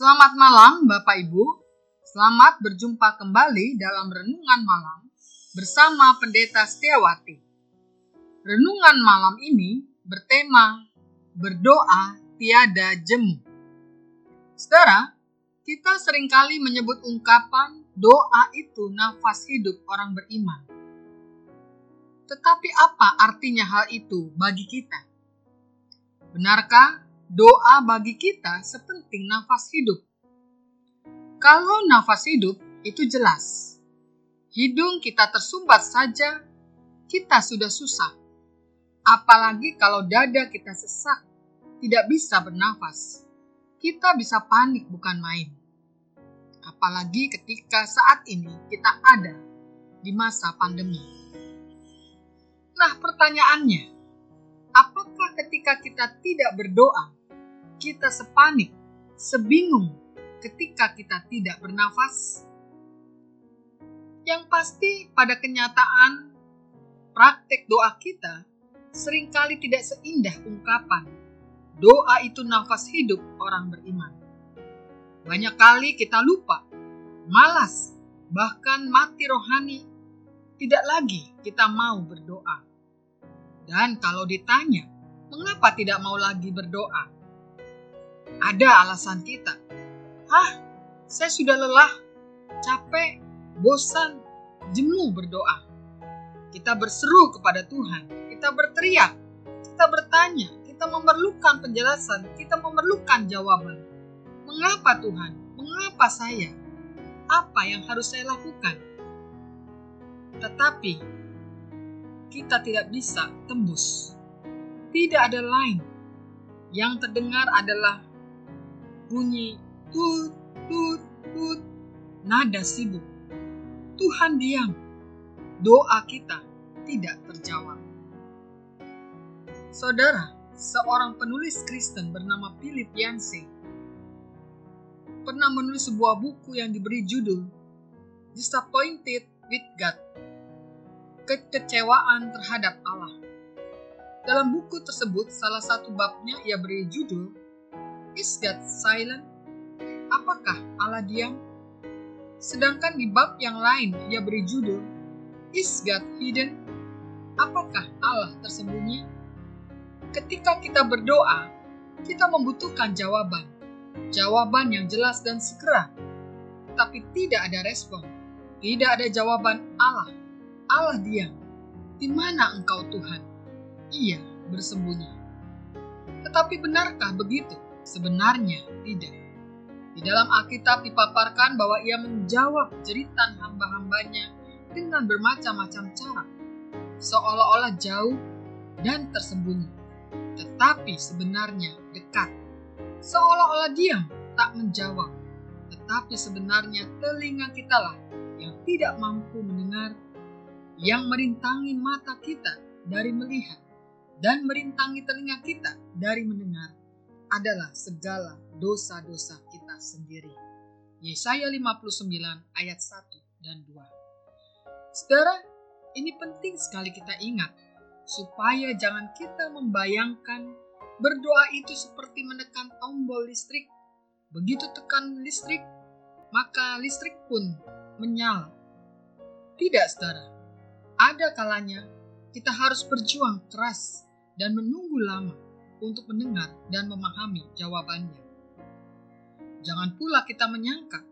Selamat malam Bapak Ibu. Selamat berjumpa kembali dalam renungan malam bersama Pendeta Setiawati. Renungan malam ini bertema berdoa tiada jemu. Saudara, kita sering kali menyebut ungkapan doa itu nafas hidup orang beriman. Tetapi apa artinya hal itu bagi kita? Benarkah doa bagi kita sepenting nafas hidup? Kalau nafas hidup itu jelas. Hidung kita tersumbat saja, kita sudah susah. Apalagi kalau dada kita sesak, tidak bisa bernafas. Kita bisa panik bukan main. Apalagi ketika saat ini kita ada di masa pandemi. Nah, pertanyaannya, apakah ketika kita tidak berdoa, kita sepanik, sebingung ketika kita tidak bernafas? Yang pasti pada kenyataan praktek doa kita sering kali tidak seindah ungkapan doa itu nafas hidup orang beriman. Banyak kali kita lupa, malas, bahkan mati rohani, tidak lagi kita mau berdoa. Dan kalau ditanya, mengapa tidak mau lagi berdoa? Ada alasan kita. Hah, saya sudah lelah, capek, bosan, jemu berdoa. Kita berseru kepada Tuhan, kita berteriak, kita bertanya, kita memerlukan penjelasan, kita memerlukan jawaban. Mengapa Tuhan? Mengapa saya? Apa yang harus saya lakukan? Tetapi kita tidak bisa tembus. Tidak ada lain. Yang terdengar adalah bunyi tut tut tut nada sibuk. Tuhan diam. Doa kita tidak terjawab. Saudara, seorang penulis Kristen bernama Philip Yancey pernah menulis sebuah buku yang diberi judul Disappointed with God. Kekecewaan terhadap Allah. Dalam buku tersebut, salah satu babnya ia beri judul Is God Silent? Apakah Allah diam? Sedangkan di bab yang lain ia beri judul Is God Hidden? Apakah Allah tersembunyi? ketika kita berdoa, kita membutuhkan jawaban. Jawaban yang jelas dan segera. Tapi tidak ada respon. Tidak ada jawaban Allah. Allah diam. Di mana engkau Tuhan? Ia bersembunyi. Tetapi benarkah begitu? Sebenarnya tidak. Di dalam Alkitab dipaparkan bahwa ia menjawab jeritan hamba-hambanya dengan bermacam-macam cara. Seolah-olah jauh dan tersembunyi tetapi sebenarnya dekat. Seolah-olah diam, tak menjawab, tetapi sebenarnya telinga kita lah yang tidak mampu mendengar, yang merintangi mata kita dari melihat, dan merintangi telinga kita dari mendengar adalah segala dosa-dosa kita sendiri. Yesaya 59 ayat 1 dan 2. Saudara, ini penting sekali kita ingat supaya jangan kita membayangkan berdoa itu seperti menekan tombol listrik. Begitu tekan listrik, maka listrik pun menyala. Tidak, saudara. Ada kalanya kita harus berjuang keras dan menunggu lama untuk mendengar dan memahami jawabannya. Jangan pula kita menyangka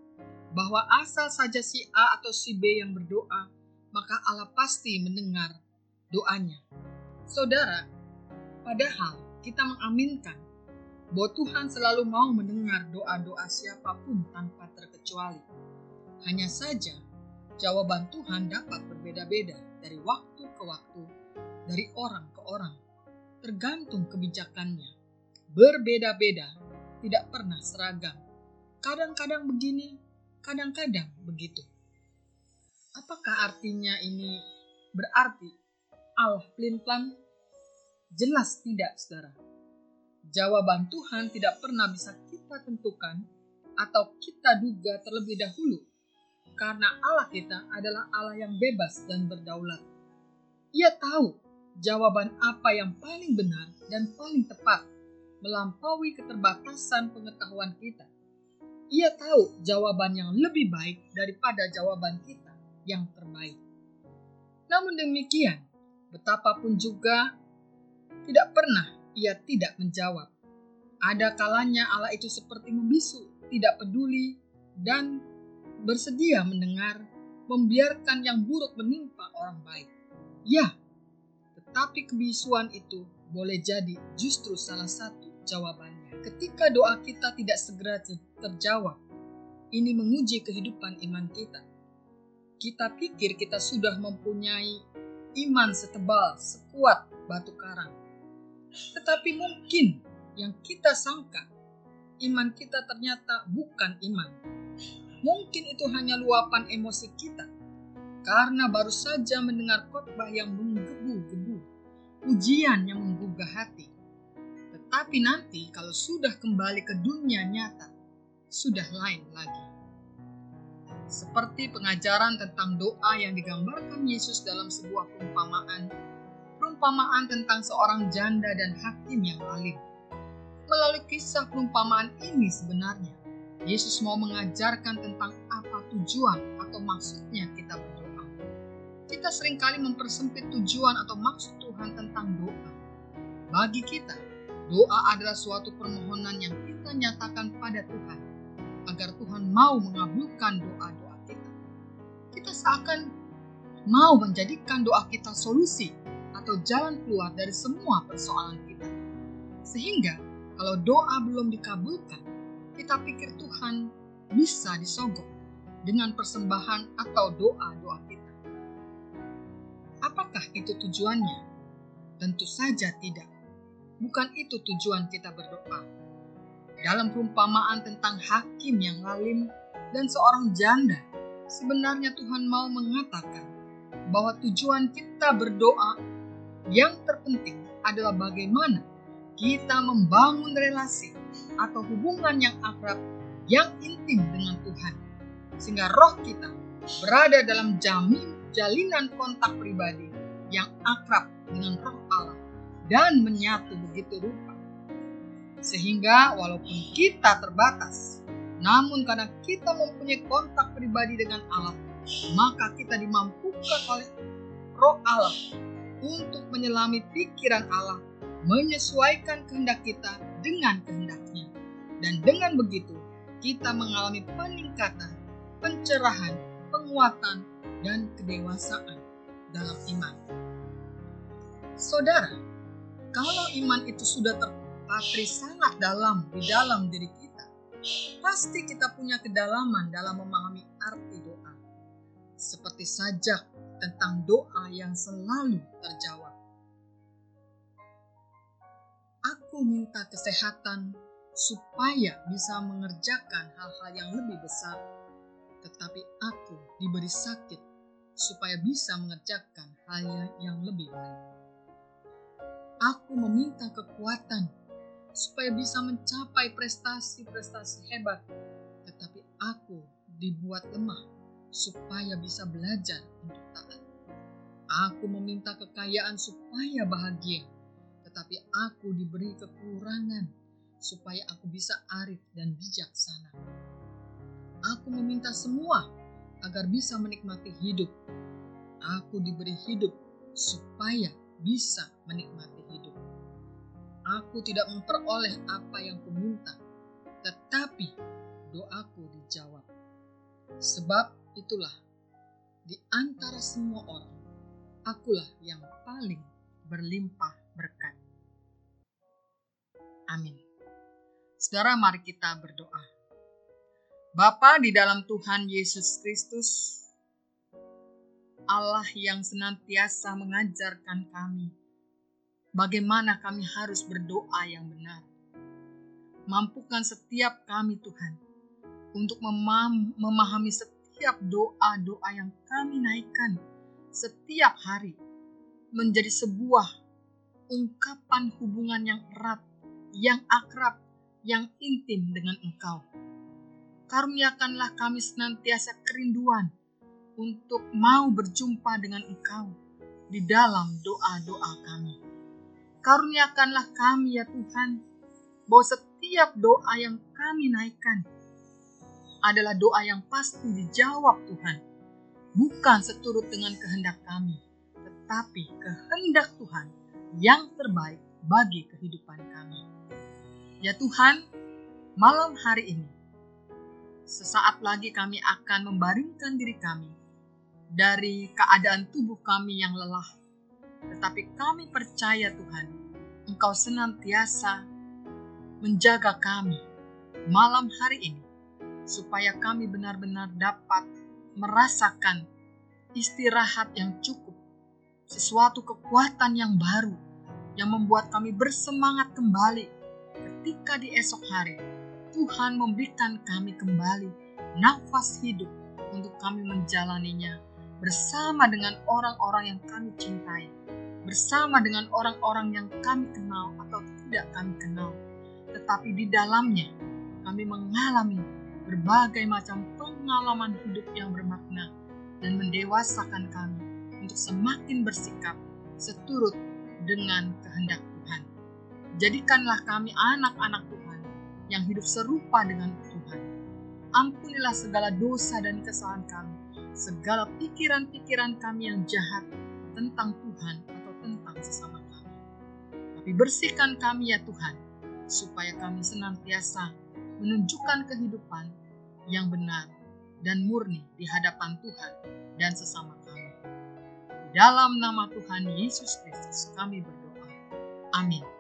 bahwa asal saja si A atau si B yang berdoa, maka Allah pasti mendengar doanya. Saudara, padahal kita mengaminkan bahwa Tuhan selalu mau mendengar doa-doa siapa pun tanpa terkecuali. Hanya saja, jawaban Tuhan dapat berbeda-beda dari waktu ke waktu, dari orang ke orang, tergantung kebijakannya. Berbeda-beda, tidak pernah seragam. Kadang-kadang begini, kadang-kadang begitu. Apakah artinya ini berarti Allah pelin-pelan? Jelas tidak, saudara. Jawaban Tuhan tidak pernah bisa kita tentukan atau kita duga terlebih dahulu, karena Allah kita adalah Allah yang bebas dan berdaulat. Ia tahu jawaban apa yang paling benar dan paling tepat, melampaui keterbatasan pengetahuan kita. Ia tahu jawaban yang lebih baik daripada jawaban kita yang terbaik. Namun demikian, betapapun juga tidak pernah ia tidak menjawab. Ada kalanya Allah itu seperti membisu, tidak peduli, dan bersedia mendengar, membiarkan yang buruk menimpa orang baik. Ya, tetapi kebisuan itu boleh jadi justru salah satu jawabannya. Ketika doa kita tidak segera terjawab, ini menguji kehidupan iman kita. Kita pikir kita sudah mempunyai iman setebal, sekuat batu karang. Tetapi mungkin yang kita sangka, iman kita ternyata bukan iman. Mungkin itu hanya luapan emosi kita, karena baru saja mendengar khotbah yang ujian yang menggugah hati. Tetapi nanti kalau sudah kembali ke dunia nyata, sudah lain lagi. Seperti pengajaran tentang doa yang digambarkan Yesus dalam sebuah perumpamaan, perumpamaan tentang seorang janda dan hakim yang alim. Melalui kisah perumpamaan ini sebenarnya, Yesus mau mengajarkan tentang apa tujuan atau maksudnya kita. Kita sering kali mempersempit tujuan atau maksud Tuhan tentang doa. Bagi kita, doa adalah suatu permohonan yang kita nyatakan pada Tuhan agar Tuhan mau mengabulkan doa-doa kita. Kita seakan mau menjadikan doa kita solusi atau jalan keluar dari semua persoalan kita. Sehingga kalau doa belum dikabulkan, kita pikir Tuhan bisa disogok dengan persembahan atau doa-doa. Apakah itu tujuannya? Tentu saja tidak. Bukan itu tujuan kita berdoa dalam perumpamaan tentang hakim yang lalim dan seorang janda, sebenarnya Tuhan mau mengatakan bahwa tujuan kita berdoa yang terpenting adalah bagaimana kita membangun relasi atau hubungan yang akrab, yang intim dengan Tuhan, sehingga roh kita berada dalam jamin jalinan kontak pribadi yang akrab dengan roh Allah dan menyatu begitu rupa sehingga walaupun kita terbatas, namun karena kita mempunyai kontak pribadi dengan Allah, maka kita dimampukan oleh roh Allah untuk menyelami pikiran Allah, menyesuaikan kehendak kita dengan kehendaknya. Dan dengan begitu, kita mengalami peningkatan, pencerahan, penguatan, dan kedewasaan dalam iman. Saudara, kalau iman itu sudah ter patri sangat dalam di dalam diri kita, pasti kita punya kedalaman dalam memahami arti doa. Seperti sajak tentang doa yang selalu terjawab. Aku minta kesehatan supaya bisa mengerjakan hal-hal yang lebih besar, tetapi aku diberi sakit supaya bisa mengerjakan hal yang lebih baik. Aku meminta kekuatan supaya bisa mencapai prestasi-prestasi hebat. Tetapi aku dibuat lemah supaya bisa belajar untuk taat. Aku meminta kekayaan supaya bahagia, tetapi aku diberi kekurangan supaya aku bisa arif dan bijaksana. Aku meminta semua agar bisa menikmati hidup. Aku diberi hidup supaya bisa menikmati hidup. Aku tidak memperoleh apa yang kuminta, tetapi doaku dijawab. Sebab itulah, di antara semua orang, akulah yang paling berlimpah berkat. Amin. Saudara, mari kita berdoa. Bapa di dalam Tuhan Yesus Kristus, Allah yang senantiasa mengajarkan kami bagaimana kami harus berdoa yang benar. Mampukan setiap kami Tuhan untuk memahami setiap doa-doa yang kami naikkan setiap hari menjadi sebuah ungkapan hubungan yang erat, yang akrab, yang intim dengan Engkau. Karuniakanlah kami senantiasa kerinduan untuk mau berjumpa dengan Engkau di dalam doa-doa kami. Karuniakanlah kami ya Tuhan, bahwa setiap doa yang kami naikkan adalah doa yang pasti dijawab Tuhan. Bukan seturut dengan kehendak kami, tetapi kehendak Tuhan yang terbaik bagi kehidupan kami. Ya Tuhan, malam hari ini, sesaat lagi kami akan membaringkan diri kami dari keadaan tubuh kami yang lelah. Tetapi kami percaya Tuhan, Engkau senantiasa menjaga kami malam hari ini supaya kami benar-benar dapat merasakan istirahat yang cukup, sesuatu kekuatan yang baru yang membuat kami bersemangat kembali ketika di esok hari Tuhan memberikan kami kembali nafas hidup untuk kami menjalaninya bersama dengan orang-orang yang kami cintai, bersama dengan orang-orang yang kami kenal atau tidak kami kenal, tetapi di dalamnya kami mengalami berbagai macam pengalaman hidup yang bermakna dan mendewasakan kami untuk semakin bersikap seturut dengan kehendak Tuhan. Jadikanlah kami anak-anak Tuhan yang hidup serupa dengan Tuhan. Ampunilah segala dosa dan kesalahan kami, segala pikiran-pikiran kami yang jahat tentang Tuhan atau tentang sesama kami. Tapi bersihkan kami ya Tuhan, supaya kami senantiasa menunjukkan kehidupan yang benar dan murni di hadapan Tuhan dan sesama kami. Dalam nama Tuhan Yesus Kristus kami berdoa. Amin.